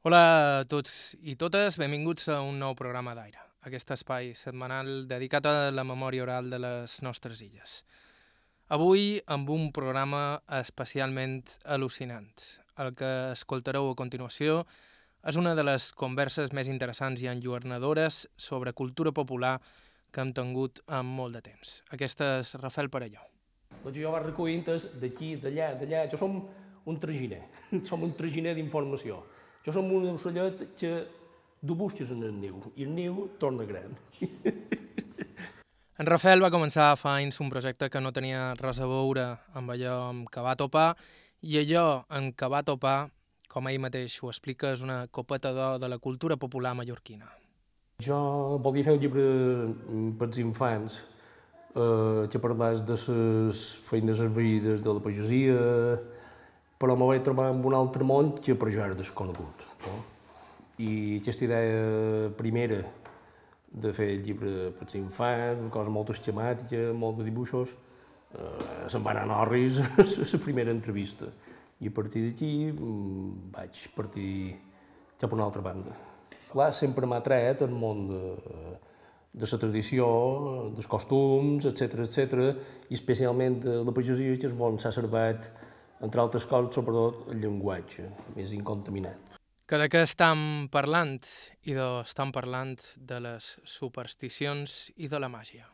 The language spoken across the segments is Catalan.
Hola a tots i totes, benvinguts a un nou programa d'Aire, aquest espai setmanal dedicat a la memòria oral de les nostres illes. Avui amb un programa especialment al·lucinant. El que escoltareu a continuació és una de les converses més interessants i enlluernadores sobre cultura popular que hem tingut en molt de temps. Aquesta és Rafael Parelló. Doncs jo vaig recollint d'aquí, d'allà, d'allà. Jo som un traginer, som un traginer d'informació. Jo som un ocellet que du busques en el niu, i el niu torna gran. En Rafael va començar fa anys un projecte que no tenia res a veure amb allò amb què va topar, i allò en què va topar, com ell mateix ho explica, és una copeta d'or de la cultura popular mallorquina. Jo volia fer un llibre per als infants eh, que parlés de les feines esvaïdes de la pagesia, però me vaig trobar amb un altre món que per jo era desconegut. No? I aquesta idea primera de fer llibre per als infants, cosa molt esquemàtica, molt de dibuixos, eh, se'n va anar a Norris a la primera entrevista. I a partir d'aquí mm, vaig partir cap a una altra banda. Clar, sempre m'ha tret el món de, de la tradició, dels costums, etc etc i especialment de la pagesia, que és on s'ha servat entre altres coses, sobretot el llenguatge, més incontaminat. Que de què parlant? I estem parlant de les supersticions i de la màgia.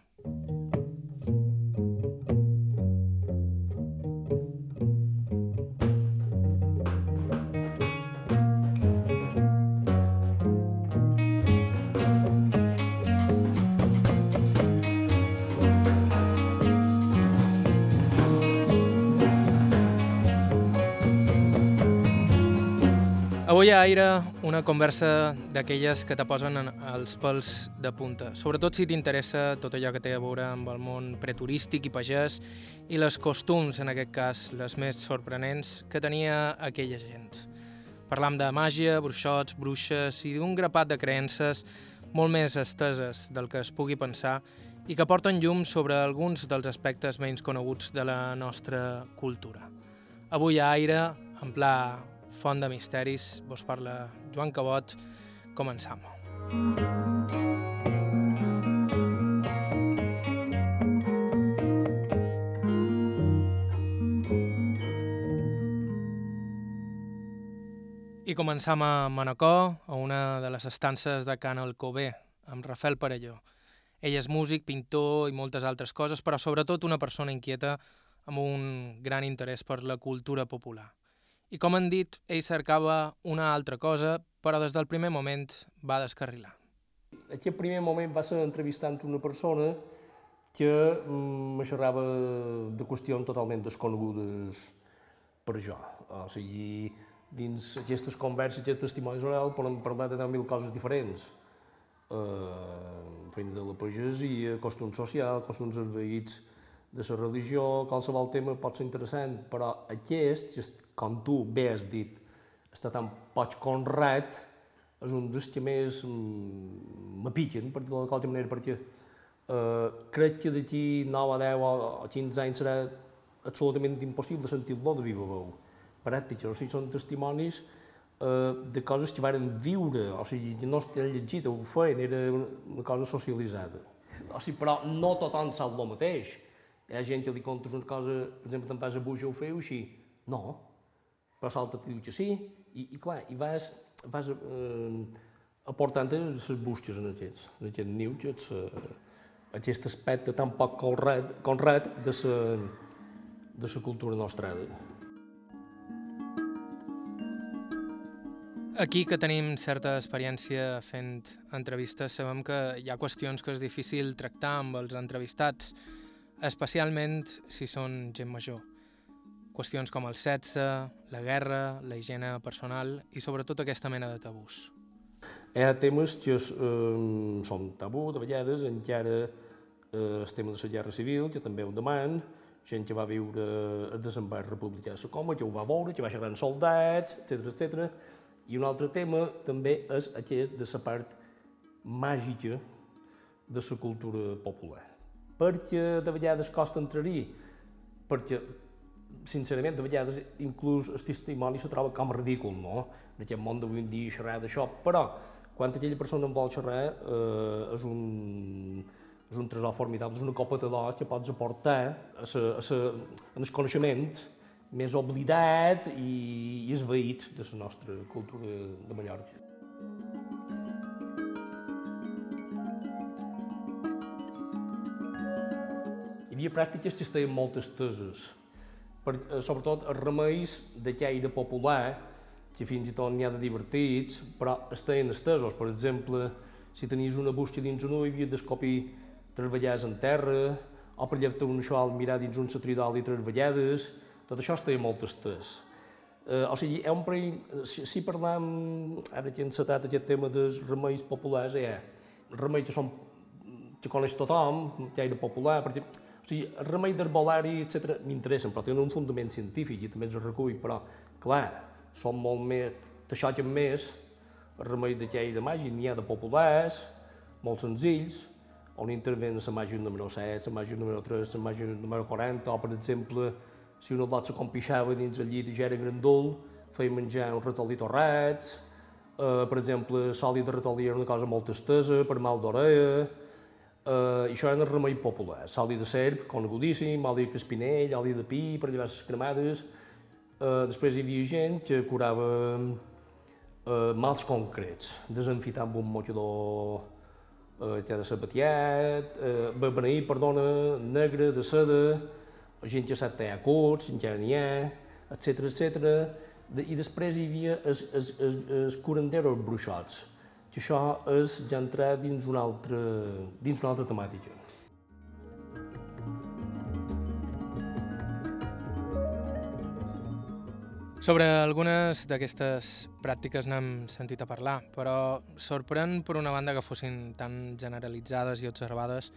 Avui a Aire, una conversa d'aquelles que te posen els pèls de punta, sobretot si t'interessa tot allò que té a veure amb el món preturístic i pagès i les costums, en aquest cas, les més sorprenents que tenia aquella gent. Parlam de màgia, bruixots, bruixes i d'un grapat de creences molt més esteses del que es pugui pensar i que porten llum sobre alguns dels aspectes menys coneguts de la nostra cultura. Avui a Aire, en pla Font de Misteris, vos parla Joan Cabot, començam. I començam a Manacor, a una de les estances de Can Alcobé, amb Rafael Parelló. Ell és músic, pintor i moltes altres coses, però sobretot una persona inquieta amb un gran interès per la cultura popular. I com han dit, ell cercava una altra cosa, però des del primer moment va descarrilar. Aquest primer moment va ser entrevistant una persona que mm, me xerrava de qüestions totalment desconegudes per jo. O sigui, dins aquestes converses, aquests testimonis orals, podem parlar de 10.000 coses diferents. Eh, feina de la pagesia, costums socials, costums esveïts de la religió, qualsevol tema pot ser interessant, però aquest, com tu bé has dit, està tan poc conrat, és un dels que més mm, me piquen, per dir-ho qualsevol manera, perquè eh, crec que d'aquí 9 a 10 o 15 anys serà absolutament impossible sentir-lo de viva veu. Pràctiques, o sigui, són testimonis eh, de coses que varen viure, o sigui, que no estan llegit, ho feien, era una cosa socialitzada. O sigui, però no tothom sap el mateix. Hi ha gent que li contes una cosa, per exemple, te'n vas a Buja, ho feu així. No, però l'altre te diu que sí, i, i clar, i vas, vas eh, aportant les bústies en aquest, en aquest niu, que és, eh, aquest aspecte tan poc conrat, conrat de la de la cultura nostrada. Aquí que tenim certa experiència fent entrevistes, sabem que hi ha qüestions que és difícil tractar amb els entrevistats, especialment si són gent major. Qüestions com el sexe, la guerra, la higiene personal i sobretot aquesta mena de tabús. Hi ha temes que eh, són tabú, de vegades, encara eh, el tema de la guerra civil, que també ho deman, gent que va viure el desembarc republicà de la Coma, que ho va veure, que va xerrar amb soldats, etc etc. I un altre tema també és aquest de la part màgica de la cultura popular. Perquè de vegades costa entrar-hi, perquè sincerament, de vegades inclús el testimoni se troba com ridícul, no? En aquest món d'avui en dia xerrar d'això, però quan aquella persona en vol xerrar eh, és, un, és un tresor formidable, és una copa de d'or que pots aportar a, sa, a, sa, a el coneixement més oblidat i, i esveït de la nostra cultura de Mallorca. Hi havia pràctiques que estaven molt esteses, per, eh, sobretot els remeis de caire popular, que fins i tot n'hi ha de divertits, però estaven estesos. Per exemple, si tenies una bústia dins un ull, havies d'escopir tres vegades en terra, o per llevar un xol mirar dins un satridol i tres vegades, tot això estava molt estès. Eh, o sigui, un parell, si, si parlam, ara que hem encetat aquest tema dels remeis populars, eh, remeis que són que coneix tothom, que era popular, perquè o sigui, remei d'herbolari, etc m'interessen, però tenen un fundament científic i també els recull, però, clar, són molt més, t'aixoquen més, el remei de i de màgia, n'hi ha de populars, molt senzills, on intervenen la màgia número 7, la màgia número 3, la màgia número 40, o, per exemple, si un lot se compixava dins el llit i ja era grandol, feia menjar un ratolí torrats, eh, per exemple, sòlid de ratolí era una cosa molt estesa, per mal d'orella, Uh, això era el remei popular, oli de serp, conegudíssim, oli de crespinell, oli de pi, per llevar les cremades. Uh, després hi havia gent que curava uh, mals concrets, desenfitant amb un mocador uh, que de sabatiat, uh, beneït, perdona, negre, de seda, gent que sap tallar curts, encara n'hi ha, etc etc. I després hi havia els curanderos bruixots, que això és ja entrar dins una altra, dins una altra temàtica. Sobre algunes d'aquestes pràctiques n'hem sentit a parlar, però sorprèn per una banda que fossin tan generalitzades i observades,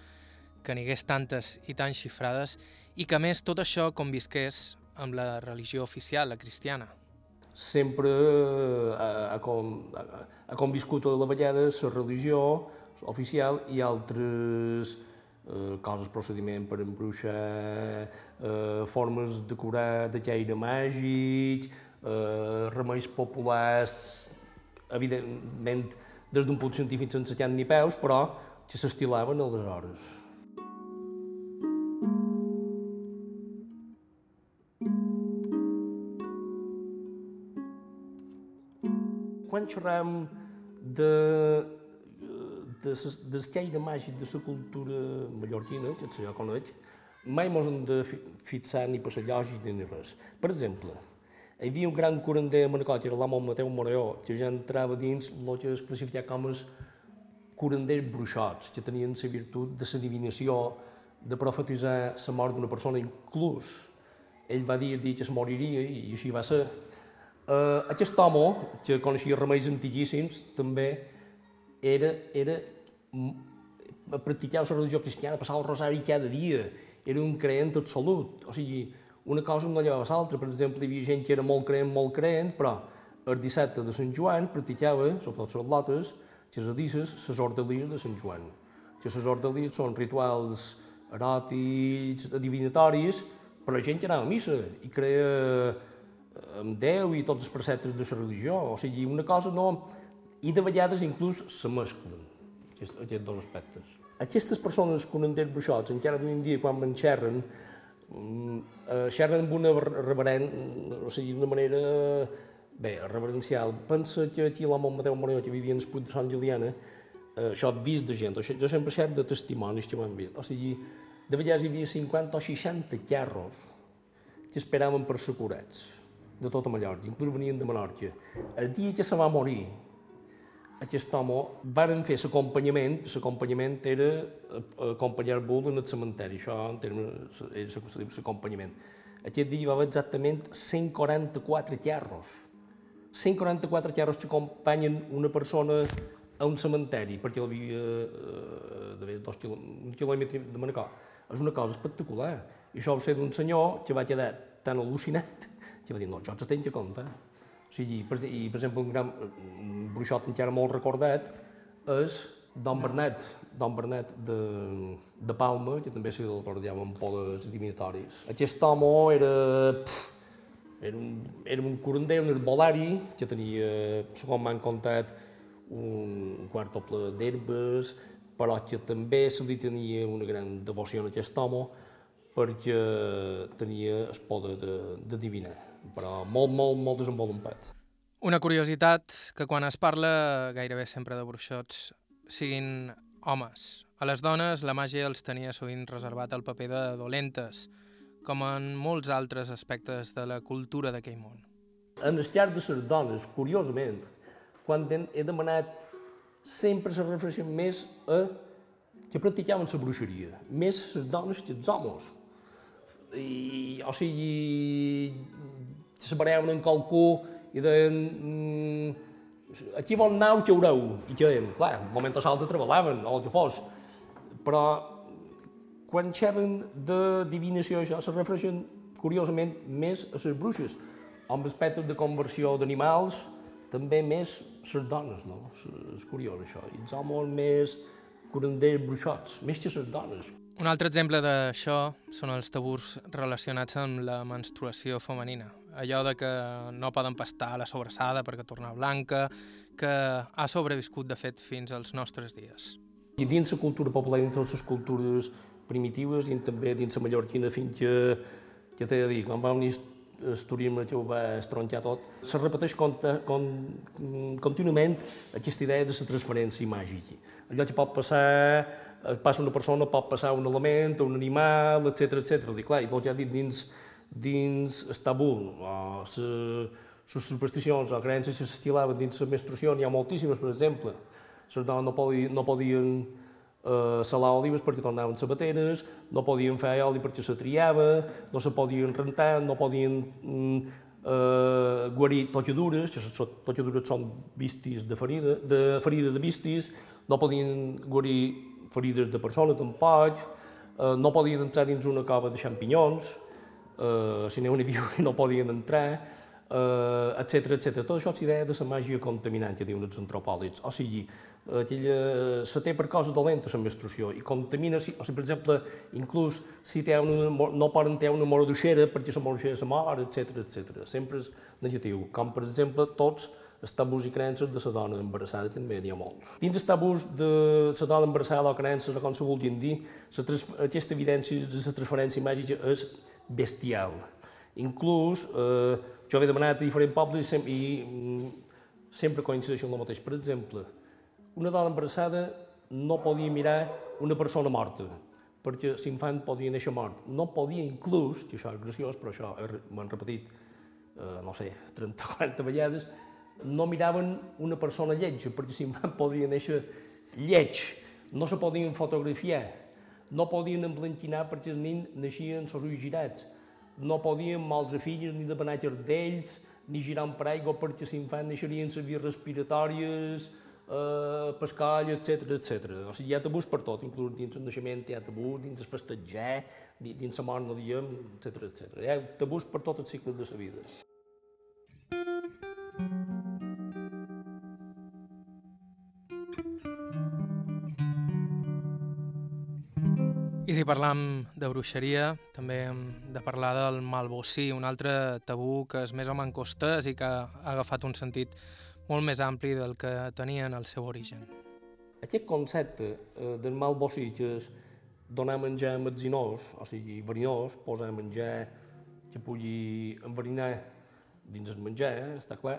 que n'hi hagués tantes i tan xifrades, i que més tot això convisqués amb la religió oficial, la cristiana sempre eh, ha, ha, ha, ha conviscut a la vegada la religió oficial i altres eh, coses, procediment per embruixar, eh, formes de curar de caire màgic, eh, remeis populars, evidentment des d'un punt científic sense cap ni peus, però que s'estilaven aleshores. Quan xerram de, de, de l'esqueire màgic de la cultura mallorquina, que jo conec, mai mos hem de fixar ni per la lògica ni res. Per exemple, hi havia un gran curander a Manacor, que era l'home Mateu Moreó, que ja entrava dins el que es classificava com els curanders bruixots, que tenien la virtut de la divinació, de profetitzar la mort d'una persona, inclús ell va dir, dir que es moriria i així va ser. Uh, aquest home, que coneixia remeis antiquíssims, també era, era practicava la religió cristiana, passava el rosari cada dia, era un creent absolut. O sigui, una cosa no llevava l'altra. Per exemple, hi havia gent que era molt creent, molt creent, però el dissabte de Sant Joan practicava, sobretot les lotes, les adisses, les ordelies de Sant Joan. Que les ordelies són rituals eròtics, adivinatoris, per la gent que anava a missa i creia amb Déu i tots els preceptes de la religió. O sigui, una cosa no... I de vegades inclús se mesclen aquests, aquests dos aspectes. Aquestes persones que un entén bruixots, encara en dia, quan me'n xerren, mm, eh, xerren amb una reverent, o sigui, d'una manera bé, reverencial. Pensa que aquí l'home Mateu Moreno, que vivia en el de Sant Juliana, eh, això he vist de gent, jo sempre xerro de testimonis que ho han vist. O sigui, de vegades hi havia 50 o 60 carros que esperaven per ser curats de tota Mallorca, inclús venien de Menorca. El dia que se va morir, aquest home, varen fer l'acompanyament, l'acompanyament era acompanyar-lo en el cementeri, això en termes, era l'acompanyament. Aquest dia hi va haver exactament 144 carros. 144 carros que acompanyen una persona a un cementeri, perquè el havia eh, de dos un quilòmetre de Manacor. És una cosa espectacular. I això va ser d'un senyor que va quedar tan al·lucinat va dir, no, això s'ho tens a compte. O sigui, per, i, per exemple, un gran un bruixot encara molt recordat és Don Bernet, Don Bernet de, de Palma, que també se el guardaven podes divinatoris. Aquest home era, pff, era, un, era un curander, un herbolari, que tenia, segons m'han contat, un quart doble d'herbes, però que també se li tenia una gran devoció a aquest home, perquè tenia el poder de, de divinar, però molt, molt, molt desenvolupat. Una curiositat que quan es parla gairebé sempre de bruixots siguin homes. A les dones la màgia els tenia sovint reservat el paper de dolentes, com en molts altres aspectes de la cultura d'aquell món. En el llarg de les dones, curiosament, quan he demanat, sempre se refereixen més a que practicaven la bruixeria, més les dones que els homes. I, o sigui, se separaven en qualcú i mm, aquí bon nau que haureu, i que deien, clar, un moment o l'altre treballaven, o el que fos, però quan xerren de divinació això se refereixen curiosament més a les bruixes, amb aspectes de conversió d'animals, també més les dones, no? És curiós això, i els homes més curanders bruixots, més que les dones. Un altre exemple d'això són els tabús relacionats amb la menstruació femenina. Allò de que no poden pastar la sobrassada perquè torna blanca, que ha sobreviscut, de fet, fins als nostres dies. I dins la cultura popular, dins les cultures primitives, i també dins la mallorquina, fins que, que t'he de dir, quan va venir el turisme que ho va estroncar tot, se repeteix conta, con, contínuament aquesta idea de la transferència màgica. Allò que pot passar Eh, passa una persona, pot passar un element, un animal, etc etc. I clar, i tot ja dit dins, dins el tabú, o les supersticions o creences que s'estilaven dins la menstruació, n'hi ha moltíssimes, per exemple. Les dones no podien, no podien eh, salar olives perquè tornaven sabateres, no podien fer oli perquè se triava, no se podien rentar, no podien mm, eh, guarir tocadures, que les tocadures són vistis de ferida, de ferida de vistis, no podien guarir ferides de persona tampoc, eh, no podien entrar dins una cova de xampinyons, eh, si n'hi havia no podien entrar, eh, etc etc. Tot això s'idea de la màgia contaminant que diuen els antropòlits. O sigui, aquella, se té per cosa dolenta la menstruació i contamina, o sigui, per exemple, inclús si té una, no poden tenir una mora d'uixera perquè la mora d'uixera se mor, etc etc. Sempre és negatiu, com per exemple tots els tabús i creences de la dona embarassada també n'hi ha molts. Dins els tabús de la dona embarassada o creences, o com se vulguin dir, aquesta evidència de la transferència màgica és bestial. Inclús, eh, jo he demanat a diferents pobles i, i mm, sempre coincideixo en el mateix. Per exemple, una dona embarassada no podia mirar una persona morta, perquè l'infant podia néixer mort. No podia inclús, que això és graciós, però això m'ho han repetit, eh, no sé, 30 o 40 vegades, no miraven una persona lletja, perquè si van podria néixer lleig, no se podien fotografiar, no podien emblanquinar perquè els nens naixien els ulls girats, no podien maldre filles ni de benatges d'ells, ni girar un paraigua perquè l'infant naixerien les vies respiratòries, eh, pescall, etc etc. O sigui, hi ha tabús per tot, inclús dins el naixement hi ha tabús, dins el festejar, dins la mort no diem, etc etc. Hi ha tabús per tot el cicle de la vida. I parlam de bruixeria, també hem de parlar del malbocí, un altre tabú que és més o menys costès i que ha agafat un sentit molt més ampli del que tenia en el seu origen. Aquest concepte eh, del malbocí, que és donar menjar a metzinós, o sigui, verinós, posar menjar que pugui enverinar dins el menjar, eh, està clar.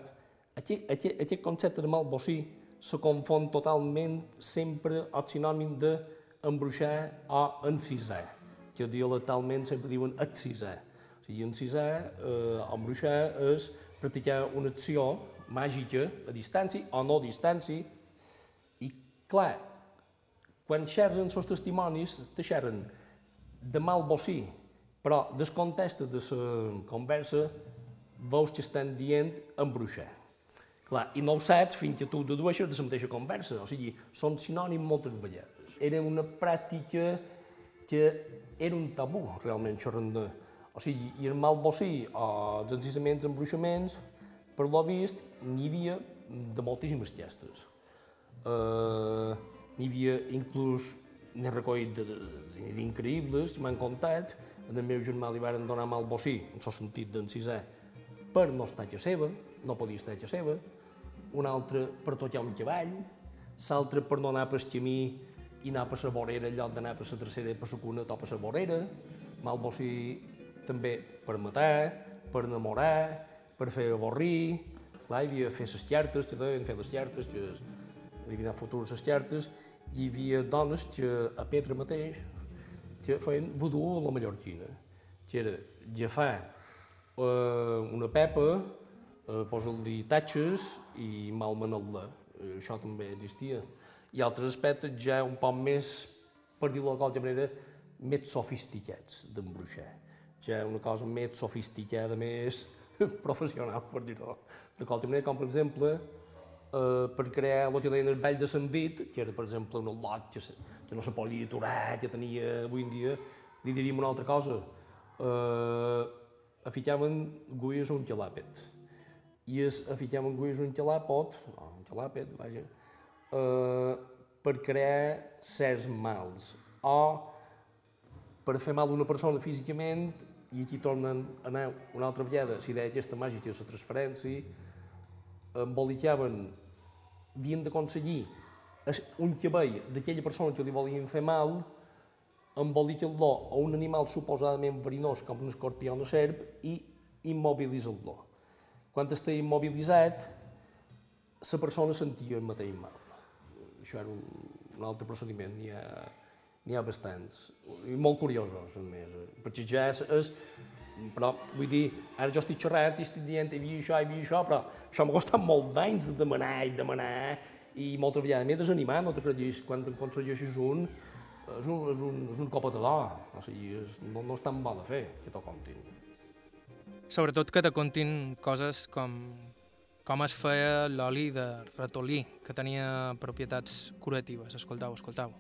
Aquest, aquest, aquest concepte de malbocí se confon totalment sempre al sinònim de embruixar o encisar, que dialectalment sempre diuen excisar. O sigui, encisar eh, embruixar és practicar una acció màgica a distància o no a distància i, clar, quan xerren els testimonis, te xerren de mal bocí, però des contexte de la conversa veus que estan dient embruixar. Clar, i no ho saps fins que tu dedueixes de la mateixa conversa, o sigui, són sinònims moltes vegades era una pràctica que era un tabú, realment, xerrandà. O sigui, i el mal bocí o els encissaments, embruixaments, per l'ho vist, n'hi havia de moltíssimes gestes. Uh, n'hi havia inclús n'he recollit d'increïbles, m'han contat, el meu germà li van donar mal bocí, en el sentit d'en sisè, per no estar a seva, no podia estar a seva, un altre per tocar un cavall, l'altre per no anar per camí i anar per la vorera en lloc d'anar per la tercera per la cuna, tot per la vorera, mal bocí també per matar, per enamorar, per fer avorrir, clar, hi havia fer les xartes, que deien fer les xartes, que adivinar futur les xartes, hi havia dones que a Petra mateix que feien vodú a la mallorquina, que era agafar eh, una pepa, eh, posar-li tatxes i malmenar-la. Eh, això també existia. I altres aspectes ja un poc més, per dir-ho de manera, més sofisticats d'embruixar. Ja una cosa més sofisticada, més professional, per dir-ho de qualsevol manera, com per exemple, eh, per crear el que deien el ball de Sant Vit, que era, per exemple, un lot que, que no se podia aturar, que tenia avui en dia, li diríem una altra cosa. Eh, aficaven guies un calàpet. I es aficaven guies un calàpot, no, un calàpet, vaja, eh, per crear certs mals. O per fer mal a una persona físicament, i aquí tornen a anar una altra vegada, si deia aquesta màgica, la transferència, embolicaven, havien d'aconseguir un cabell d'aquella persona que li volien fer mal, embolicar-lo a un animal suposadament verinós com un escorpió o una serp i immobilitzar-lo. Quan està immobilitzat, la persona sentia el mateix mal. Això era un, un altre procediment, n'hi ha, ha bastants, i molt curiosos, a més, perquè ja és, és però vull dir, ara jo estic xerrant i estic dient hi havia això, hi havia això, però això m'ha costat molt d'anys de demanar i demanar i moltes vegades m'he desanimat, no creguis, quan en aconsegueixes un, és un, és un, és un copet d'or, o sigui, és, no, no és tan bo de fer que t'ho contin. Sobretot que te contin coses com com es feia l'oli de ratolí, que tenia propietats curatives. Escoltau, escoltau.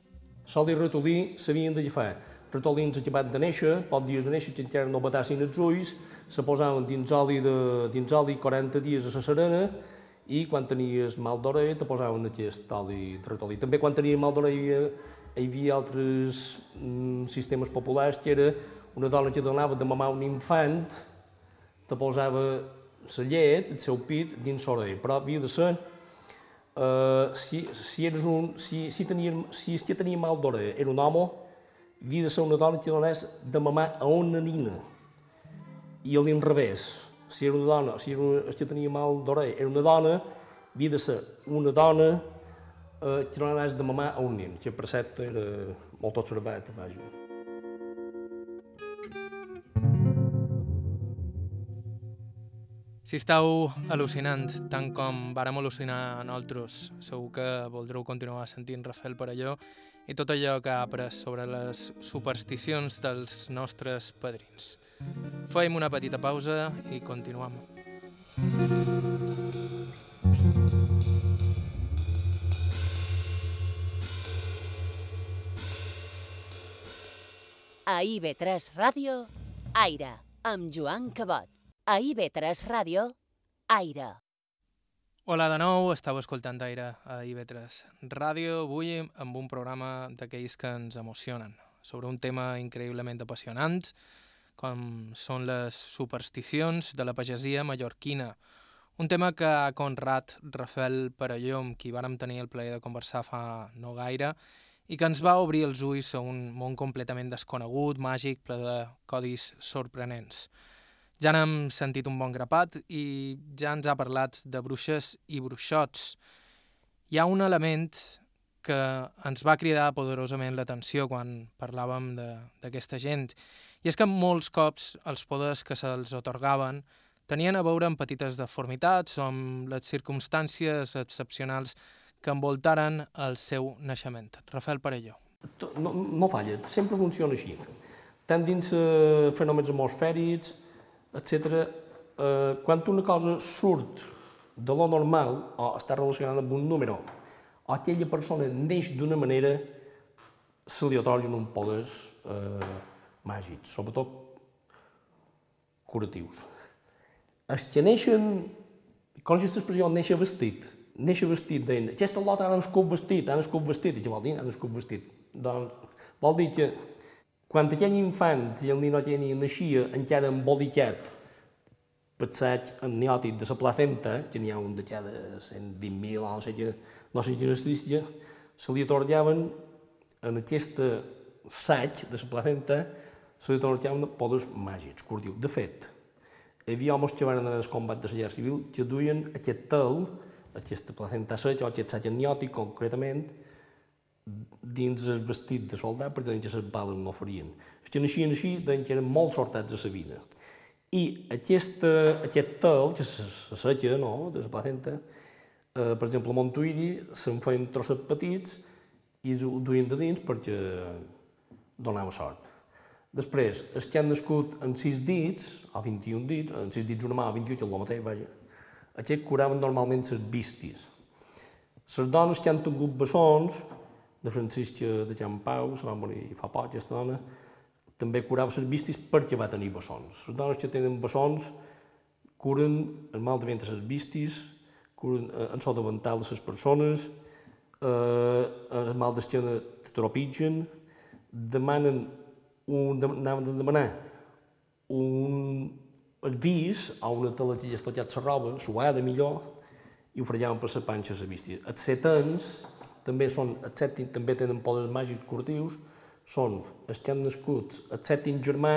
L'oli de ratolí s'havien de fer ratolins acabat de néixer, pot dir de néixer, que encara no batassin els ulls, se posaven dins oli, de, dins oli 40 dies a la serena i quan tenies mal d'orella te posaven aquest oli de ratolí. També quan tenies mal d'orella hi havia altres mm, sistemes populars que era una dona que donava de mamar un infant, te posava la llet, el seu pit, dins l'orella, però havia de ser Uh, si, si, eres un, si, si, tenia, si es que tenia mal d'orella era un home, havia de ser una dona que donés de mamar a una nina. I a l'inrevés, si era una dona, si era una, que tenia mal d'orella, era una dona, havia de ser una dona eh, que donés de mamar a un nin, que per cert era molt observat, vaja. Si estàu al·lucinant tant com vàrem al·lucinar nosaltres, segur que voldreu continuar sentint Rafael per allò i tot allò que ha après sobre les supersticions dels nostres padrins. Fem una petita pausa i continuem. A IB3 Ràdio, Aire, amb Joan Cabot. A IB3 Ràdio, Aire. Hola de nou, estàu escoltant Aire a IB3 Ràdio, avui amb un programa d'aquells que ens emocionen, sobre un tema increïblement apassionant, com són les supersticions de la pagesia mallorquina, un tema que ha conrat Rafael Parelló, amb qui vàrem tenir el plaer de conversar fa no gaire, i que ens va obrir els ulls a un món completament desconegut, màgic, ple de codis sorprenents. Ja n'hem sentit un bon grapat i ja ens ha parlat de bruixes i bruixots. Hi ha un element que ens va cridar poderosament l'atenció quan parlàvem d'aquesta gent, i és que molts cops els poders que se'ls otorgaven tenien a veure amb petites deformitats o amb les circumstàncies excepcionals que envoltaren el seu naixement. Rafael Parelló. No, no falla, sempre funciona així. Tant dins eh, fenòmens atmosfèrics, etc. Eh, quan una cosa surt de lo normal o està relacionada amb un número o aquella persona neix d'una manera, se li otorguen un poders eh, màgics, sobretot curatius. Els que neixen, com aquesta expressió, néixer vestit, néixer vestit, deien, aquesta lot ha nascut vestit, ha nascut vestit, i què vol dir, ha nascut vestit? Doncs vol dir que quan aquell infant i el nino geni naixia encara embolicat per saig amniòtic de la placenta, que n'hi ha un de cada 120.000 o no sé què, no sé quina estrícia, se li atorgaven en aquesta saig de la placenta se li atorgaven poders màgics, curtiu. De fet, hi havia homes que van anar al combat de la guerra civil que duien aquest tel aquesta placenta seca o aquest sac amniòtic concretament dins el vestit de soldat perquè que les bales no farien. Que naixien així deien que eren molt sortats a la vida. I aquesta, aquest tel, que se seca no, de la placenta, eh, per exemple, a Montuïri se'n feien trossets petits i ho duien de dins perquè donava sort. Després, els que han nascut en 6 dits, o 21 dits, en 6 dits una mà o 28, que és el mateix, vaja, aquests curaven normalment les vistis. Les dones que han tingut bessons, de Francisca de Can Pau, se va morir fa poc, aquesta dona, també curava les vistis perquè va tenir bessons. Les dones que tenen bessons curen el mal de ventre les vistis, curen eh, en so de vental de les persones, eh, el mal d'esquena tropitgen, demanen un, anaven a demanar un, vis a una ja esclatjat la roba, suada millor, i ho frellaven per les panxes a bístia. Els setens també són, els també tenen poders màgics curtius, són els que han nascut el sèptim germà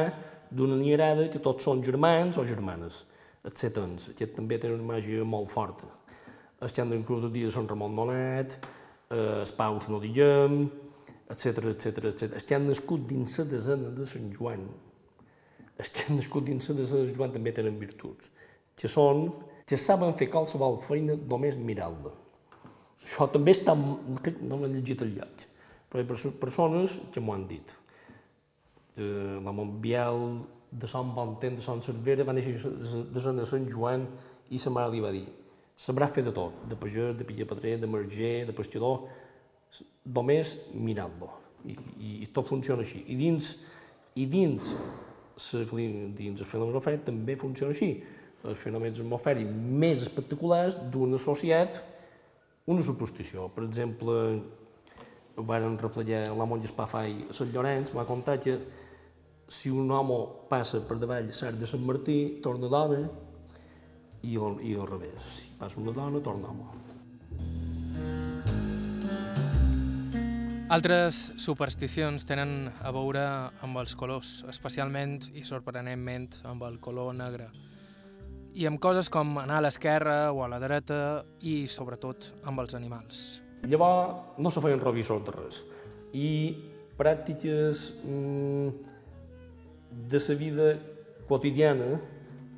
d'una nierada que tots són germans o germanes. Els setens, aquests també tenen una màgia molt forta. Els que han nascut el dia Sant Ramon Nonet, eh, els paus no diguem, etc etc etc. Els que han nascut dins la desena de Sant Joan, els que han nascut dins la desena de Sant Joan també tenen virtuts, que són que saben fer qualsevol feina només mirant-la. Això també està... no l'he llegit al lloc, però hi ha persones que m'ho han dit. La Montbiel, de Sant Bontent, de Sant Cervera, va néixer de Sant, de Sant Joan i sa mare li va dir sabrà fer de tot, de pagès, de pillepatrer, de marger, de pescador, només mirant-lo. I, I, I tot funciona així. I dins, i dins, sa, dins els fenòmens atmosfèrics també funciona així. Els fenòmens atmosfèrics més espectaculars d'un associat una superstició. Per exemple, van replegar la monja Espafai a Sant Llorenç, va contar que si un home passa per davall l'art de Sant Martí, torna dona, i i al revés. Si passa una dona, torna home. Altres supersticions tenen a veure amb els colors, especialment i sorprenentment amb el color negre i amb coses com anar a l'esquerra o a la dreta i, sobretot, amb els animals. Llavors no se feien revisors de res i pràctiques mm, de la vida quotidiana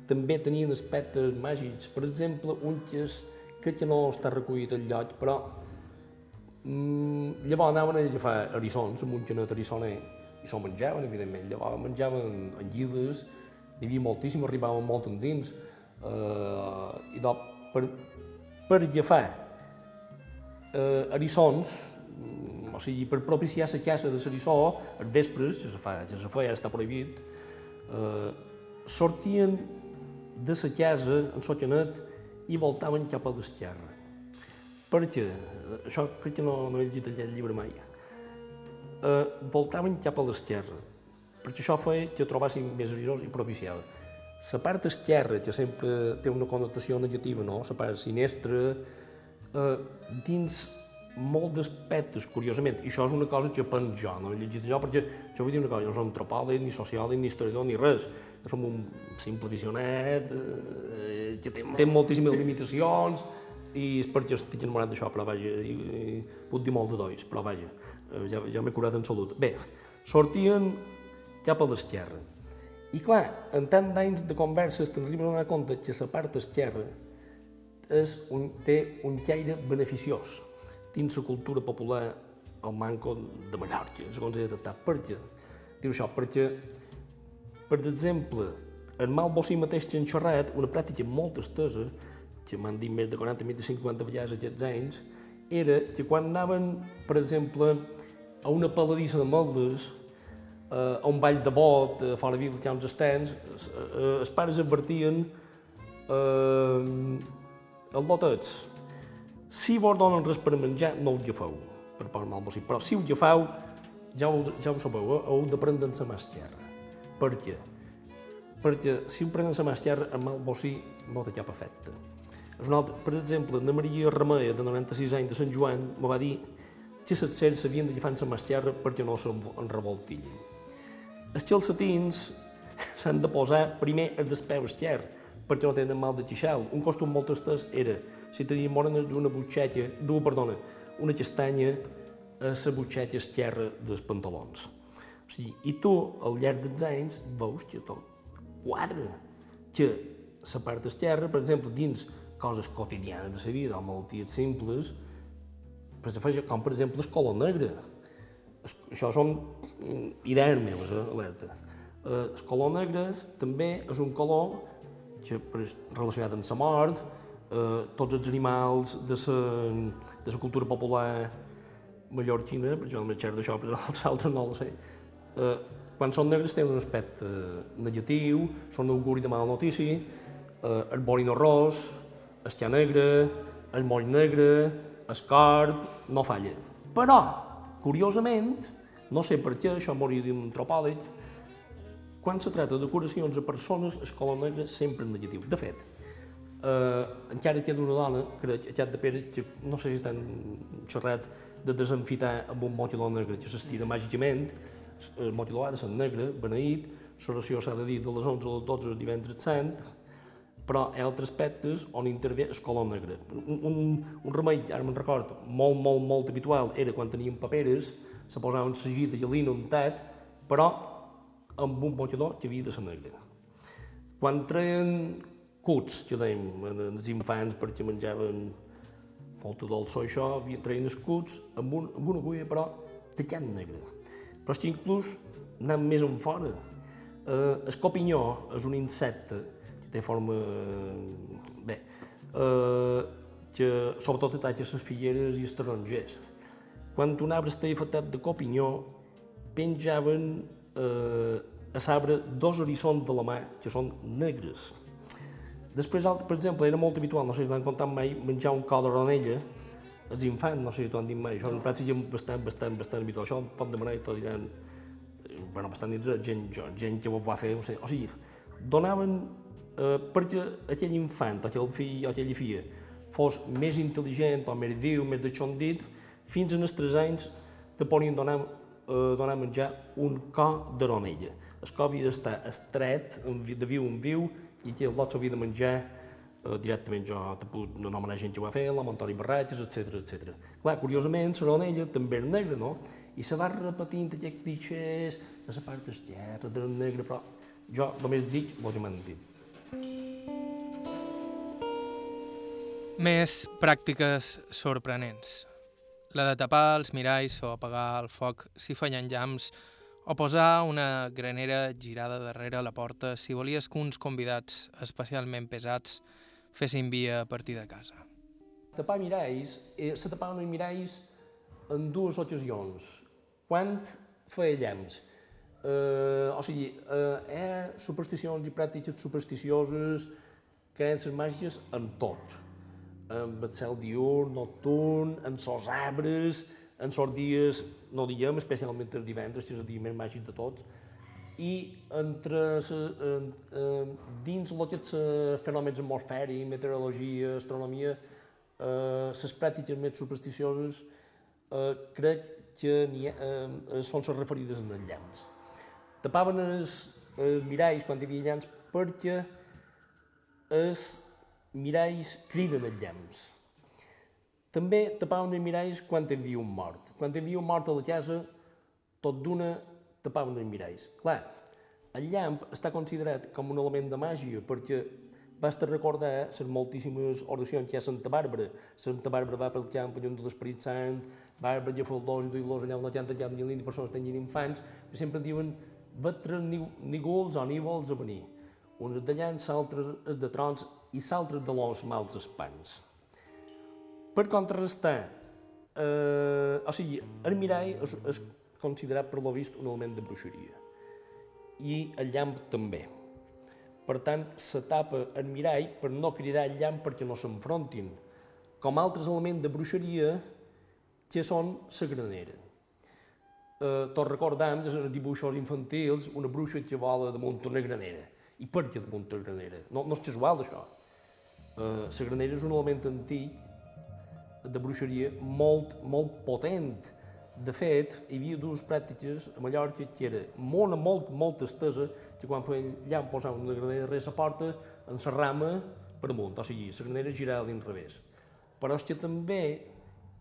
també tenien aspectes màgics. Per exemple, un que, és, que no està recollit al lloc, però mm, llavors anaven a agafar erissons amb un canet erissoner i s'ho menjaven, evidentment. Llavors menjaven en llides, n'hi havia moltíssim, arribaven molt endins eh, i do, per, per agafar eh, erissons, mm, o sigui, per propiciar la caça de l'erissó, els vespres, que se fa, que se fa, ja està prohibit, eh, sortien de la casa en socanet i voltaven cap a l'esquerra. Perquè, això crec que no, no he llegit aquest llibre mai, eh, voltaven cap a l'esquerra, perquè això feia que trobessin més erissons i propiciava. La part esquerra, que sempre té una connotació negativa, no? la part sinistra, eh, dins molt d'aspectes, curiosament, i això és una cosa que penso jo, no he llegit jo, perquè jo vull dir una cosa, jo no som antropòleg, ni sociòleg, ni historiador, ni res. Jo som un simple visionet, eh, que té, té moltíssimes limitacions, i és perquè estic enamorat d'això, però vaja, i, i, puc dir molt de dois, però vaja, eh, ja, ja m'he curat en salut. Bé, sortien cap a l'esquerra, i clar, en tant d'anys de converses t'arribes a donar compte que la part esquerra és un, té un caire beneficiós dins la cultura popular al manco de Mallorca, segons he detectat. Per què? Diu això, perquè, per exemple, el mal bocí mateix que han xerrat, una pràctica molt estesa, que m'han dit més de 40, més de 50 vegades aquests anys, era que quan anaven, per exemple, a una paladissa de moldes, eh, a un ball de bot, a fora vila, que hi ha uns estens, eh, els pares advertien eh, els lotets, Si vos donen res per menjar, no ho agafeu, per part mal possible. Però si ho agafeu, ja ho, ja ho sabeu, eh? heu de prendre la mà esquerra. Per què? Perquè si ho prenen la mà esquerra, el mal bocí no té cap efecte. És un altre, per exemple, la Maria Remeia, de 96 anys, de Sant Joan, me va dir que les cells s'havien d'agafar amb la mà esquerra perquè no se'n revoltillin. Els calcetins s'han de posar primer el del peu esquerre, perquè no tenen mal de queixal. Un costum molt estès era, si tenia morena d'una butxeta, d'una, perdona, una castanya a la butxeta esquerra dels pantalons. O sigui, I tu, al llarg dels anys, veus que tot quadra, que la part esquerra, per exemple, dins coses quotidianes de la vida o malalties simples, exemple, com per exemple el color negre. Això són idees meves, eh, alerta. Eh, el color negre també és un color que, relacionat amb la mort, eh, tots els animals de la, de la cultura popular mallorquina, per jo no m'he d'això, però els altres no ho sé, eh, quan són negres tenen un aspecte negatiu, són auguri de mala notícia, eh, el borino ros, el negre, el moll negre, el corp, no falla. Però, curiosament, no sé per què, això m'hauria dit un antropòleg, quan se tracta de curacions a persones, el color negre sempre és negatiu. De fet, eh, encara queda una dona, crec, a Xat de Pere, que no sé si estan xerrat de desenfitar amb un motiló negre que s'estira màgicament, el motiló ha de ser negre, beneït, l'oració s'ha de dir de les 11 a les 12 divendres sant, però hi ha altres aspectes on intervé el color negre. Un, un, un remei, ara me'n record, molt, molt, molt habitual era quan teníem paperes, se posava un segit de gelina untat, però amb un botador que havia de ser negre. Quan treien cuts, que dèiem, els infants perquè menjaven molta dolça o això, treien els cuts amb, un, amb una agulla, però de llant negre. Però és que inclús anant més en fora. Eh, el copinyó és un insecte té forma... bé, que sobretot ataca les figueres i els tarongers. Quan un arbre estava afectat de copinyó, penjaven eh, a sabre dos eriçons de la mà que són negres. Després, per exemple, era molt habitual, no sé si t'han contat mai, menjar un col d'oronella, els infants, no sé si t'ho han dit mai, això en pràctica és bastant, bastant, bastant habitual, això pot demanar i tot diran, bueno, bastant dintre, gent, gent que ho va fer, o sigui, donaven perquè aquell infant, aquell fill, o aquella filla, fos més intel·ligent o més viu, més de xondit, fins als 3 anys donar eh, donar a menjar un co d'oronella. El co havia d'estar estret, de viu en viu, i que l'ot s'havia de menjar directament jo te puc anomenar gent que ho va fer, la Montori Barratges, etc etc. Clar, curiosament, l'oronella també era negra, no? I se va repetint aquests clichés de la part esquerra, de la negra, però jo només dic el Més pràctiques sorprenents la de tapar els miralls o apagar el foc si feien llams, o posar una granera girada darrere la porta si volies que uns convidats especialment pesats fessin via a partir de casa. Tapar miralls, eh, se tapaven els miralls en dues ocasions. Quan feia llams? Eh, o sigui, eh, hi ha supersticions i pràctiques supersticioses, creences màgiques en tot amb el cel diurn, nocturn, en sos arbres, en sos dies, no diem, especialment els divendres, que és el dia més màgic de tots, i entre en, en, dins el que és fenòmens atmosfèrics, meteorologia, astronomia, eh, pràctiques més supersticioses eh, crec que ha, eh, són les referides en els llams. Tapaven els, els miralls quan hi havia llams perquè els miralls criden els llamps. També tapaven els miralls quan havia un mort. Quan havia un mort a la casa, tot d'una tapaven els miralls. Clar, el llamp està considerat com un element de màgia perquè basta recordar les moltíssimes oracions que hi ha a Santa Bàrbara. Santa Bàrbara va pel camp lluny de l'Esperit Sant, Bàrbara i Foldós i duï-los allà on no tanta llamp ni persones tenien infants, i sempre diuen vetres nígols o nívols a venir. Uns de llanç, altres de trons i s'altres de los mals espans. Per contrarrestar, eh, o sigui, el mirall és, és considerat per lo vist un element de bruixeria i el llamp també. Per tant, se tapa el mirall per no cridar el llamp perquè no s'enfrontin. com altres elements de bruixeria que són la granera. Eh, tots recordem, des de dibuixos infantils, una bruixa que vola damunt una granera. I per què damunt una granera? No, no és casual, això. Eh, la granera és un element antic de bruixeria molt, molt potent. De fet, hi havia dues pràctiques a Mallorca que era molt, molt, molt estesa, que quan feien allà posaven una granera res a porta, en la rama per amunt, o sigui, la granera girava a l'inrevés. Però és que també,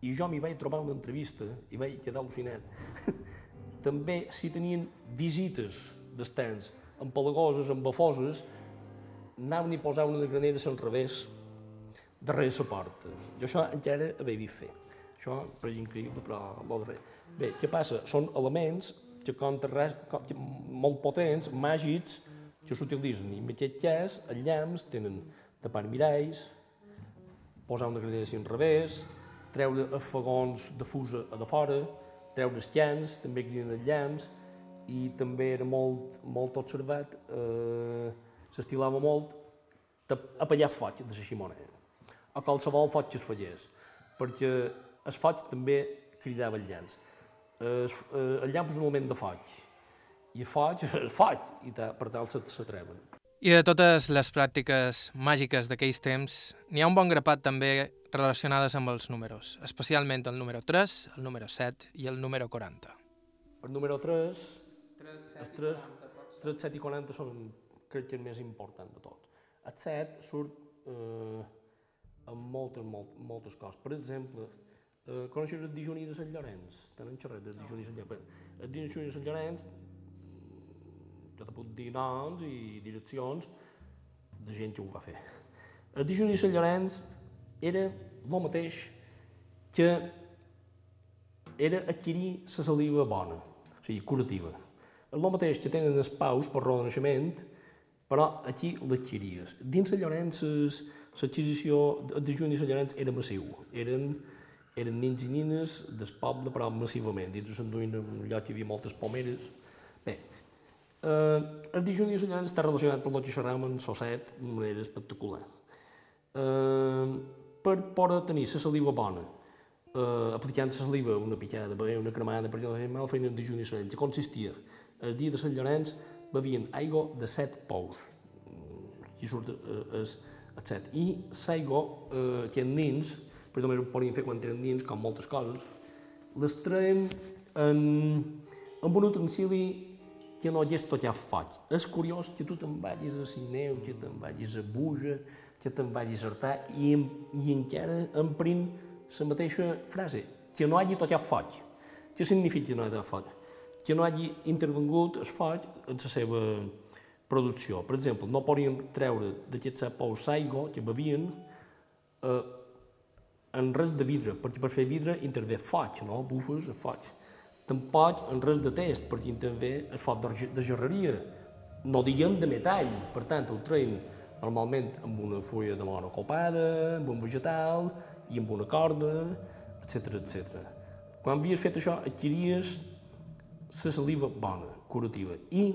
i jo m'hi vaig trobar una entrevista i vaig quedar al·lucinat, també si tenien visites d'estants empalagoses, embafoses, anaven i posaven una granera a l'enrevés, darrere la porta. Jo això encara havia vist fer. Això és increïble, però vol res. Bé, què passa? Són elements que contrarres, que molt potents, màgics, que s'utilitzen. I en aquest cas, els llamps tenen tapar miralls, posar una gradació en revés, treure els fogons de fusa a de fora, treure els llams, també criden els llams, i també era molt, molt observat, eh, s'estilava molt apallar foc de la ximona, o qualsevol foc que es fallés, perquè el foc també cridava els llams. El, el llamp és un element de foc, i el foc, el foc, i per tal s'atreven. I de totes les pràctiques màgiques d'aquells temps, n'hi ha un bon grapat també relacionades amb els números, especialment el número 3, el número 7 i el número 40. El número 3, 3 7 els 3, 3, 7 i 40 són, crec que el més important de tot. El 7 surt eh, amb moltes, molt, moltes coses. Per exemple, eh, coneixes el Dijoni de Sant Llorenç? Tenen xerrat del Dijoni de Sant Llorenç. El Dijoni de Sant Llorenç jo te puc dir noms i direccions de gent que ho va fer. El Dijoni de Sant Llorenç era el mateix que era adquirir la saliva bona, o sigui, curativa. És el mateix que tenen els paus per raó de naixement, però aquí l'adquiries. Dins de Llorenç, l'adquisició de Dijoni de Llorenç era massiu. Eren, eren nins i nines del poble, però massivament. Dins de Sant Duïn, un lloc hi havia moltes pomeres. Bé, Eh, el dijuni de està relacionat amb el que xerràvem en Sosset d'una manera espectacular. Eh, per poder tenir la saliva bona, eh, aplicant la saliva, una picada, bé, una cremada, per exemple, mal feina en de que consistia, el dia de Sant Llorenç bevien aigua de set pous, aquí surt eh, és el set, i l'aigua eh, que en dins, però només ho podien fer quan tenen dins, com moltes coses, les traiem en, en un utensili que no hagués tot ja faig. És curiós que tu te'n vagis a Sineu, que te'n vagis a Buja, que te'n vagis a Artà i, i encara emprin la mateixa frase, que no hagi ja faig. Què significa que no hagi faig? Que no hagi intervengut el faig en la seva producció. Per exemple, no podien treure d'aquests pous d'aigua que bevien eh, en res de vidre, perquè per fer vidre intervé faig, no? bufes, faig tampoc en res de test, perquè també es fa de gerreria, no diguem de metall, per tant el treien normalment amb una fulla de mora copada, amb un vegetal i amb una corda, etc etc. Quan havies fet això, adquiries la saliva bona, curativa. I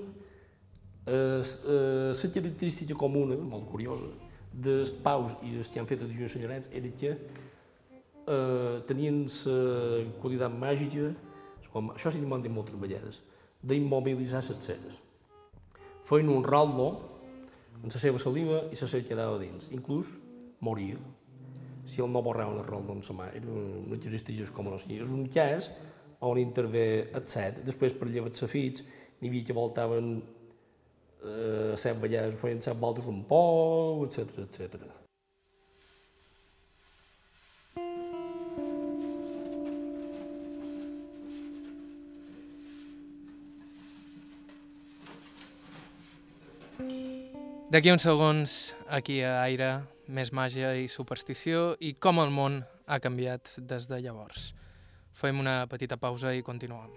eh, eh, la característica comuna, molt curiosa, dels paus i dels que han fet els senyorets era que eh, tenien la qualitat màgica com això sí que m'han dit moltes vegades, d'immobilitzar les ceres. Feien un rollo amb la seva saliva i la seva quedava dins. Inclús moria. Si el no borrava el rollo amb la mà, era un, un exercici com no sigui. És un cas on intervé el set, després per llevar els fills, n'hi havia que voltaven eh, set vegades, feien set voltes un pou, etc etc. D'aquí uns segons, aquí a Aire, més màgia i superstició i com el món ha canviat des de llavors. Fem una petita pausa i continuem.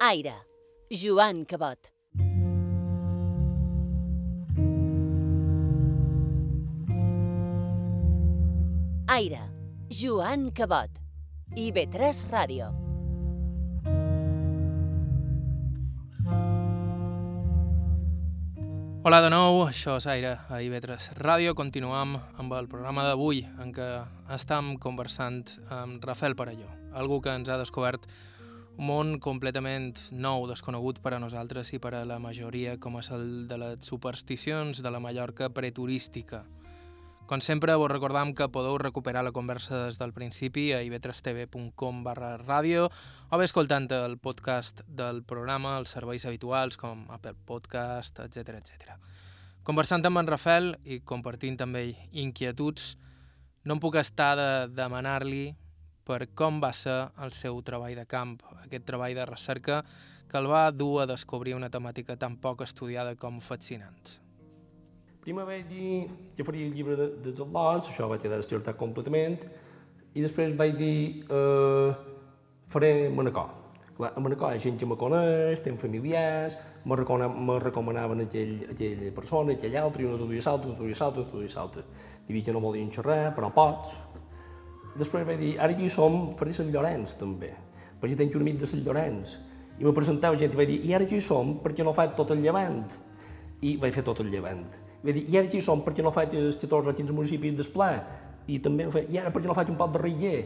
Aire, Joan Cabot. Aire, Joan Cabot. IB3 Radio. Hola de nou, això és Aire a IB3 Ràdio. Continuam amb el programa d'avui en què estem conversant amb Rafael Parelló, algú que ens ha descobert un món completament nou, desconegut per a nosaltres i per a la majoria, com és el de les supersticions de la Mallorca preturística. turística com sempre, vos recordam que podeu recuperar la conversa des del principi a ib3tv.com barra ràdio o bé escoltant el podcast del programa, els serveis habituals com Apple Podcast, etc etc. Conversant amb en Rafel i compartint també inquietuds, no em puc estar de demanar-li per com va ser el seu treball de camp, aquest treball de recerca que el va dur a descobrir una temàtica tan poc estudiada com fascinant. Primer vaig dir que faria el llibre de, dels al·lots, això vaig quedar descartat completament, i després vaig dir eh, faré Manacor. Clar, a Manacor hi ha gent que me coneix, tenc familiars, me, me recomanaven aquell, aquella persona, aquell altre, i una tu i salta, una tu i salta, una tu i salta. Dic que no volien xerrar, però pots. Després vaig dir, ara aquí som, faré Sant Llorenç també, perquè tenc un amic de Sant Llorenç. I me presentava gent i vaig dir, i ara aquí som perquè no faig tot el llevant. I vaig fer tot el llevant Vull dir, i ara aquí som perquè no faig els 14 o 15 municipis d'Esplà, i també ho faig, i ara perquè no faig un pot de Riller,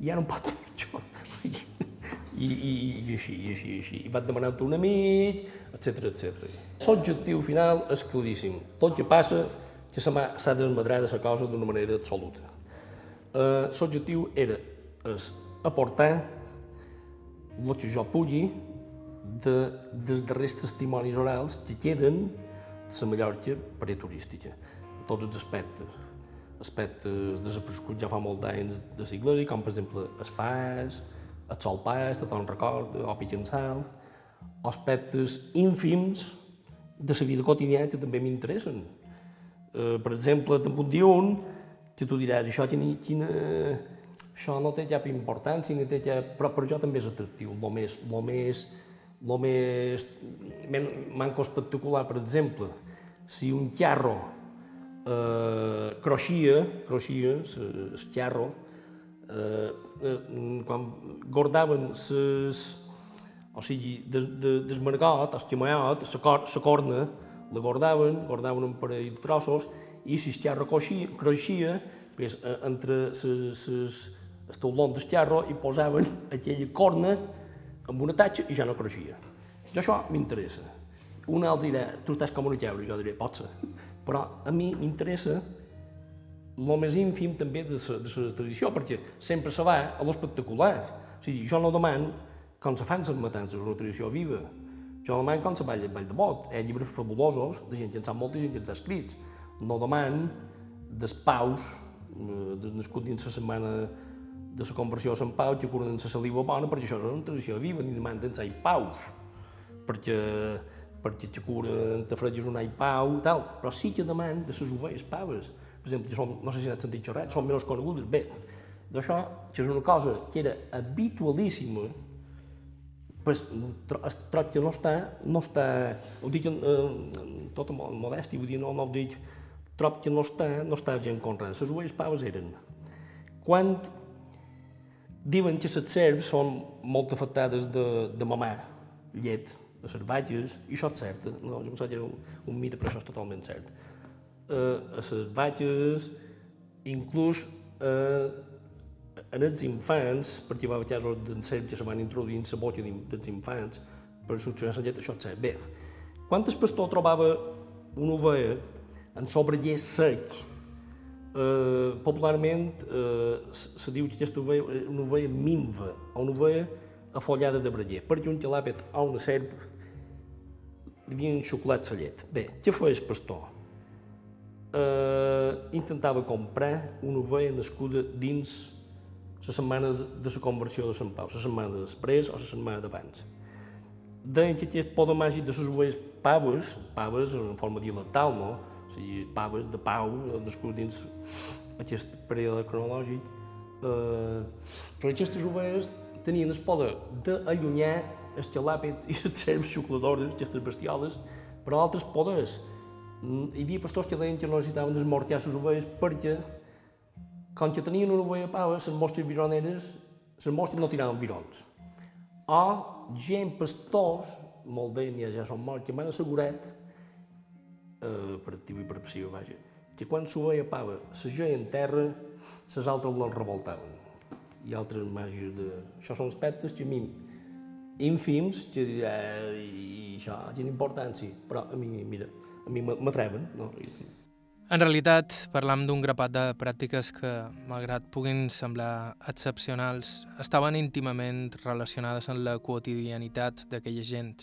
i ara un pot de Mitjó. I, i, i així, i així, i així. I vaig demanar-te un amic, etc etc. L'objectiu final és claríssim. Tot que passa, que s'ha desmadrat la cosa d'una manera absoluta. Uh, L'objectiu era és aportar el que jo pugui de, dels darrers testimonis orals que queden la Mallorca preturística, en tots els aspectes. Aspectes desapareguts ja fa molt d'anys de segle, com per exemple el fas, el sol pas, tot el record, o pitjensal, aspectes ínfims de la vida quotidiana que també m'interessen. Eh, per exemple, te'n puc dir un que tu diràs, això, quina, quina, això no té cap importància, no té cap... però per jo també és atractiu, el més, el més més manco espectacular, per exemple, si un xarro eh, croixia, croixia, el xarro, eh, eh, quan guardaven ses, o sigui, de, de, desmargot, el xamayot, la cor, corna, la guardaven, guardaven un parell de trossos, i si el xarro croixia, pues, eh, entre ses, ses, el taulon del xarro i posaven aquella corna amb una tatxa i ja no creixia. Jo això m'interessa. Un altre dirà, tu estàs com una llebre, jo diré, pot ser. Però a mi m'interessa el més ínfim també de la, de la tradició, perquè sempre se va a l'espectacular. O sigui, jo no demano com se fan les matances, una tradició viva. Jo demano com se balla el ball de bot. Hi ha llibres fabulosos de gent que en sap molt i gent que en sap escrits. No demano dels paus, eh, des nascut dins la setmana de la conversió a Sant Pau que curen la saliva bona perquè això és una tradició viva, ni demanen ai paus, perquè, perquè que curen te fregues un ai pau, tal, però sí que demanen de les ovelles paves. Per exemple, som, no sé si n'has sentit xerrar, són menys conegudes. Bé, d'això, que és una cosa que era habitualíssima, pues, es trob que no està, no està, ho dic eh, tota modèstia, vull dir, no, no ho dic, trob que no està, no està gent contra. Les ovelles paves eren quan Diuen que les serps són molt afectades de, de mamar llet de les i això és cert, no, jo pensava que era un, un mite, però això és totalment cert. Eh, a les vaques, inclús eh, en els infants, perquè hi va haver casos d'en serps que se van introduir en la boca dels infants per succionar la llet, això és cert. Bé, quan el pastor trobava una ovella en sobre llet sec Uh, popularment uh, se diu que aquesta ovella és una ovella minva, o una ovella afollada de breller, perquè un telàpet o una serp havien xocolat la llet. Bé, què feia el pastor? Uh, intentava comprar una ovella nascuda dins la setmana de la conversió de Sant Pau, la setmana després o la setmana d'abans. Deien que aquest poder màgic de les ovelles paves, paves en forma dialectal, no? O sigui, paves de pau, nascut dins aquest període cronològic, eh, però aquestes ovelles tenien el poder d'allunyar els xalàpets i les serps xocoladores, aquestes bestioles, però altres poders. Mm, hi havia pastors que deien que no necessitaven desmortear les ovelles perquè, quan que tenien una ovella pava, les mostres vironeres, les mostres no tiraven virons. O gent pastors, molt bé, ja són morts, que m'han assegurat eh, per activa i per passiva, vaja, que quan s'ho veia pava, la geia en terra, les altres no revoltaven. I altres màgies de... Això són aspectes que a mi ínfims, que eh, i això tenen importància, però a mi, mira, a mi m'atreven, no? En realitat, parlam d'un grapat de pràctiques que, malgrat puguin semblar excepcionals, estaven íntimament relacionades amb la quotidianitat d'aquella gent.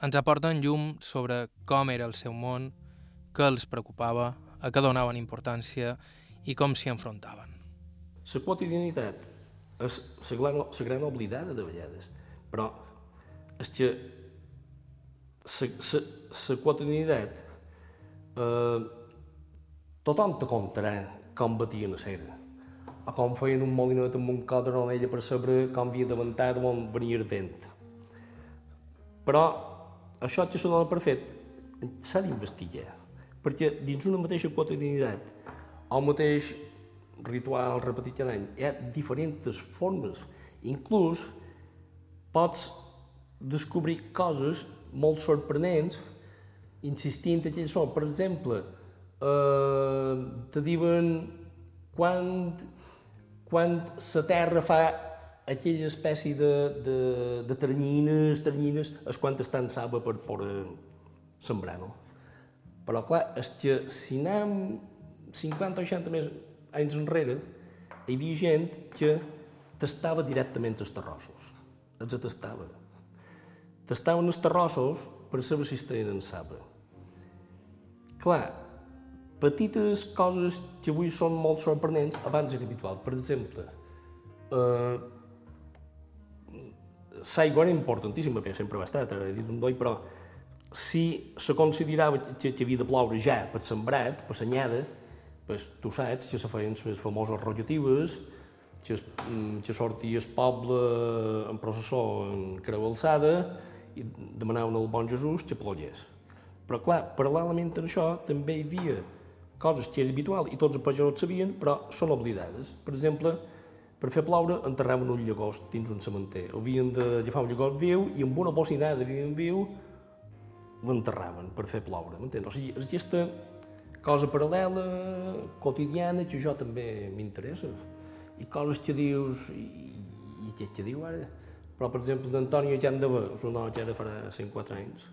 Ens aporten llum sobre com era el seu món, què els preocupava, a què donaven importància i com s'hi enfrontaven. La quotidianitat és la gran, la gran oblidada de vegades, però és que la quotidianitat eh, tothom te contarà com batien a cera, o com feien un molinet amb un cot de ronella per saber com havia de ventar on venia el vent. Però això que dona per fet s'ha d'investigar, perquè dins una mateixa quotidianitat el mateix ritual repetit cada any hi ha diferents formes. Inclús pots descobrir coses molt sorprenents insistint en això. Per exemple, eh, te diuen quan, quan la terra fa aquella espècie de, de, de ternyines, ternyines, és quan estan saba per poder sembrar, no? Però clar, és que si anem 50 o 60 més anys enrere, hi havia gent que tastava directament els terrossos. Els tastava. Tastaven els terrossos per saber si en saba. Clar, petites coses que avui són molt sorprenents, abans era habitual. Per exemple, eh, l'aigua era importantíssima, perquè sempre va estar, t'he dit un doi, però si se considerava que, que havia de ploure ja per sembrat, per senyada, pues, tu saps que se feien les famoses rotatives, que, mm, que sortia el poble en processó en creu alçada i demanaven al bon Jesús que plogués. Però clar, paral·lelament a això també hi havia coses que era habitual i tots els pagesos sabien, però són oblidades. Per exemple, per fer ploure enterraven un llagost dins un cementer. Havien d'agafar un llagost viu i amb una bocinada de vi viu l'enterraven per fer ploure, m'entens? O sigui, és aquesta cosa paral·lela, quotidiana, que jo també m'interessa. I coses que dius, i, i què que diu ara? Però, per exemple, de Bé, és una dona que ara farà 104 anys,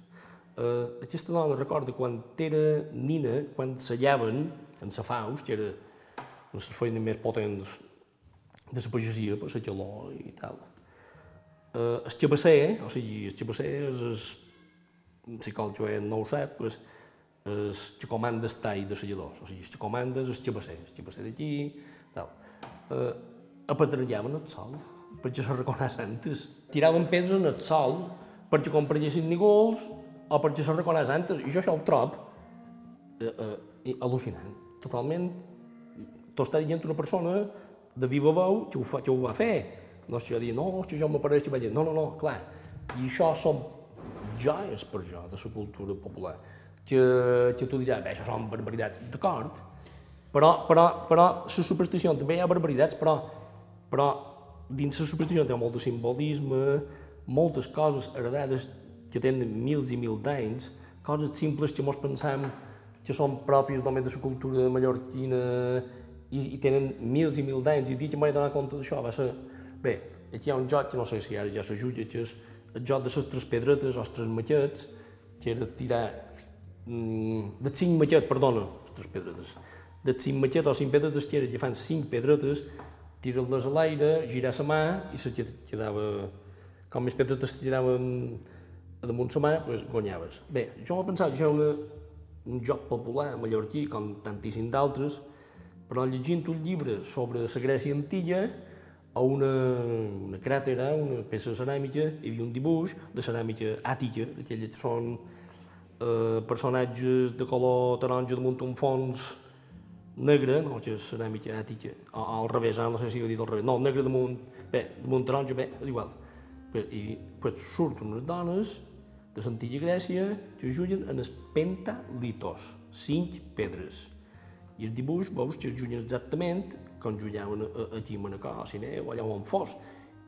eh, aquesta dona recorda quan era nina, quan s'allaven en sa faus, que era una de les feines més potents de la pagesia, per la calor i tal. Eh, el xabasser, o sigui, el xabasser és, és si qual joven no ho sap, pues, és que comanda el tall de selladors, o sigui, que comanda és el xabasser, el xabasser d'aquí, tal. Eh, apatrellaven el sol, perquè se reconeix antes. Tiraven pedres en el sol perquè compreguessin nígols o perquè se reconeix antes. I jo això ho trob eh, eh, al·lucinant. Totalment, t'ho està dient una persona de viva veu que ho, fa, que ho va fer. No que jo digui, no, que jo m'apareix que vaig dir, no, no, no, clar. I això són joies per jo de la cultura popular, que, que tu diràs, bé, això són barbaritats, d'acord, però, però, però la superstició també hi ha barbaritats, però, però dins la superstició ha molt de simbolisme, moltes coses heredades que tenen mils i mil d'anys, coses simples que mos pensam que són pròpies només de la cultura mallorquina i, i tenen mils i mil d'anys, i dir que m'he donat compte d'això va ser... Bé, aquí hi ha un joc que no sé si ara ja se jutja, que és el joc de les tres pedretes els tres maquets, que era tirar mm, de cinc maquets, perdona, les tres pedretes, de cinc maquets o cinc pedretes, que era que fan cinc pedretes, tirar-les a l'aire, girar la mà i se quedava... Com més pedretes tiraven damunt la mà, doncs guanyaves. Bé, jo m'he pensat que era una, un joc popular mallorquí, com tantíssim d'altres, però llegint un llibre sobre la Grècia antiga, a una, una cràtera, una peça de ceràmica, hi havia un dibuix de ceràmica àtica, que són eh, personatges de color taronja damunt un fons negre, no, que és ceràmica àtica, o, o al revés, ara no sé si ho he dit al revés, no, negre damunt, bé, damunt taronja, bé, és igual. I pues, surten unes dones de l'antiga Grècia que juguen en els pentalitos, cinc pedres. I el dibuix veus que es juguen exactament com jugaven aquí a Manacor, a o allà on fos.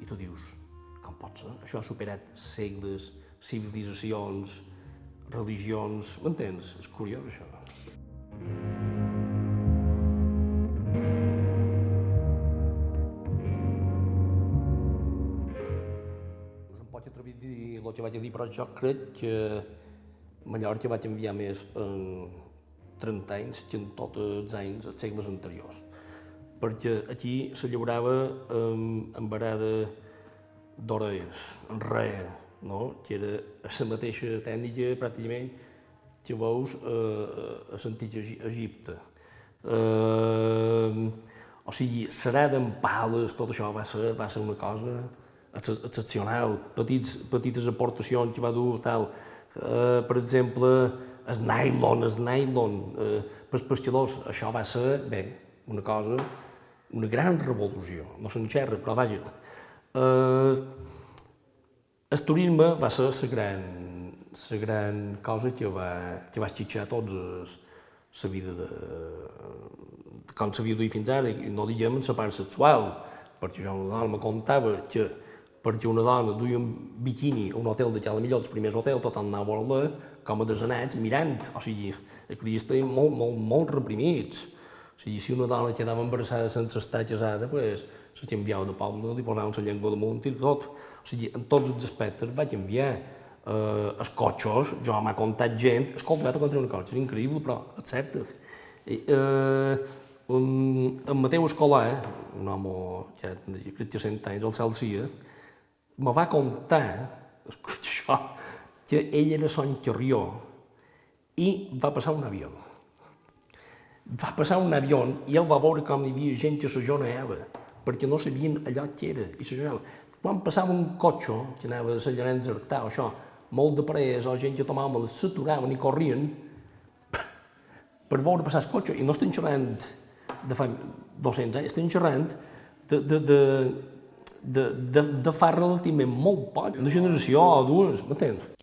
I tu dius, com pot ser? Això ha superat segles, civilitzacions, religions, m'entens? És curiós això. No em pot atrevir a dir el que vaig dir, però jo crec que Mallorca vaig enviar més en 30 anys que en tots els anys, els segles anteriors. Perquè aquí se llaurava amb, amb varada d'orelles, en res, no? que era la mateixa tècnica pràcticament que veus eh, a l'antic Egipte. Eh, o sigui, serà d'en pales, tot això va ser, va ser una cosa excepcional, petits, petites aportacions que va dur tal. Eh, per exemple, el nylon, el nylon, eh, pels pescadors, això va ser, bé, una cosa, una gran revolució, no se'n xerra, però vaja. Eh, el turisme va ser la gran, la gran cosa que va, que va esquitxar tots la vida de, com s'havia duit fins ara, i no diguem en la part sexual, perquè jo una dona me contava que perquè una dona duia un biquini a un hotel de la millor dels primers hotels, tot anava a veure com a desenats mirant, o sigui, dies estaven molt, molt, molt reprimits. O sigui, si una dona quedava embarassada sense estar casada, pues, se canviava de poble, li posaven la llengua damunt i tot. O sigui, en tots els aspectes vaig enviar. Eh, els cotxos, jo m'ha contat gent, escolta, vaig a contra un cotxe, és increïble, però és cert. Eh, un, en Mateu Escolar, un home ja crec que 100 anys, al Celsia, me va contar, escolta això, que ell era Son Carrió i va passar un avió. Va passar un avió i ell va veure com hi havia gent que s'ajoneava, perquè no sabien allò que era, i s'ajoneava. Quan passava un cotxe, que anava de Sant Llorenç d'Artà o això, molt de parelles o gent que tomava, s'aturaven i corrien per veure passar el cotxe, i no estem xerrant de fa 200 anys, estem xerrant de, de, de, de, de, de fa relativament molt poc, una generació o dues, m'entens?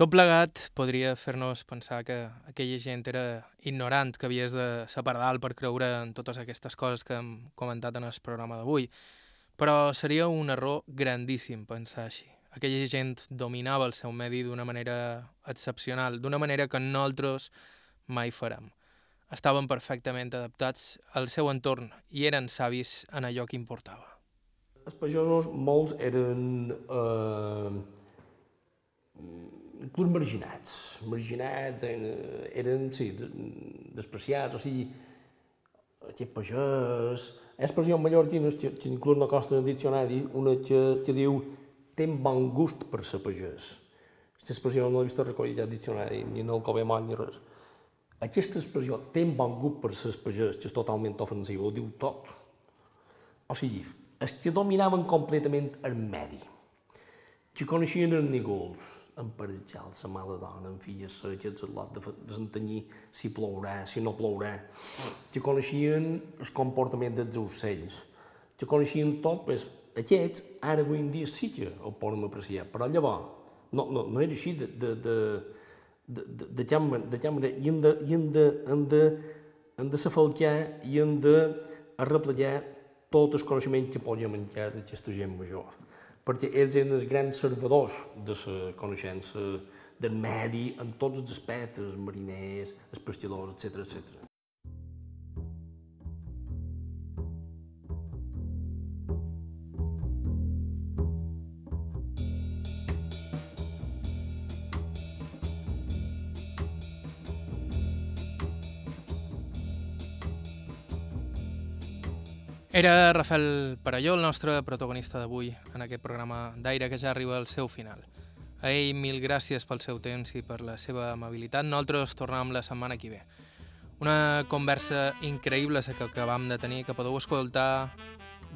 Tot plegat podria fer-nos pensar que aquella gent era ignorant, que havies de separar dalt per creure en totes aquestes coses que hem comentat en el programa d'avui. Però seria un error grandíssim pensar així. Aquella gent dominava el seu medi d'una manera excepcional, d'una manera que nosaltres mai farem. Estaven perfectament adaptats al seu entorn i eren savis en allò que importava. Els pagesos, molts eren eh, inclús marginats. Marginats eren, eren sí, despreciats, o sigui, aquest pagès... Hi ha expressions mallorquines que, inclús no costa en diccionari, una que, que diu ten bon gust per ser pagès. Aquesta expressió no l'he vist recollida al diccionari, ni en el Cove Moll, ni res. Aquesta expressió, ten bon gust per ser pagès, que és totalment ofensiva, ho diu tot. O sigui, els que dominaven completament el medi, que coneixien els nígols, emparellar la mala dona amb filles seques, el lot de, de s'entanyir si plourà, si no plourà, que coneixien el comportament dels ocells, que coneixien tot, pues, aquests ara avui en dia sí que ho poden apreciar, però llavors no, no, no era així de, de, de, de, de, de, cap, de cap manera, i hem de, i hem de, hem de, hem de s'afalcar i hem de arreplegar tot el coneixement que podíem menjar d'aquesta gent major perquè ells eren els grans servidors de la coneixença del medi en tots els aspectes, els mariners, els pescadors, etc etc. Era Rafael Parelló, el nostre protagonista d'avui en aquest programa d'aire que ja arriba al seu final. A ell mil gràcies pel seu temps i per la seva amabilitat. Nosaltres tornem la setmana que ve. Una conversa increïble que acabam de tenir, que podeu escoltar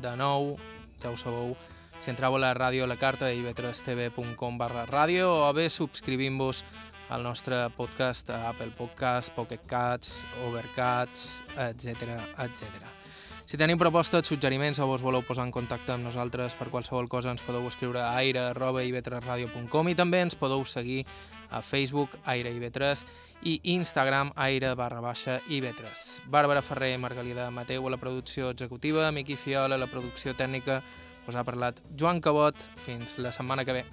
de nou, ja ho sabeu, si entreu a la ràdio a la carta i ivetrestv.com barra ràdio o bé subscrivint-vos al nostre podcast a Apple Podcasts, Pocket Cats, Overcats, etc etc. Si tenim propostes, suggeriments o vos voleu posar en contacte amb nosaltres per qualsevol cosa, ens podeu escriure a aire.ivetresradio.com i també ens podeu seguir a Facebook, Aire IB3 i Instagram, aire barra baixa IB3. Bàrbara Ferrer, Margalida Mateu a la producció executiva, Miqui Fiola a la producció tècnica, us ha parlat Joan Cabot. Fins la setmana que ve.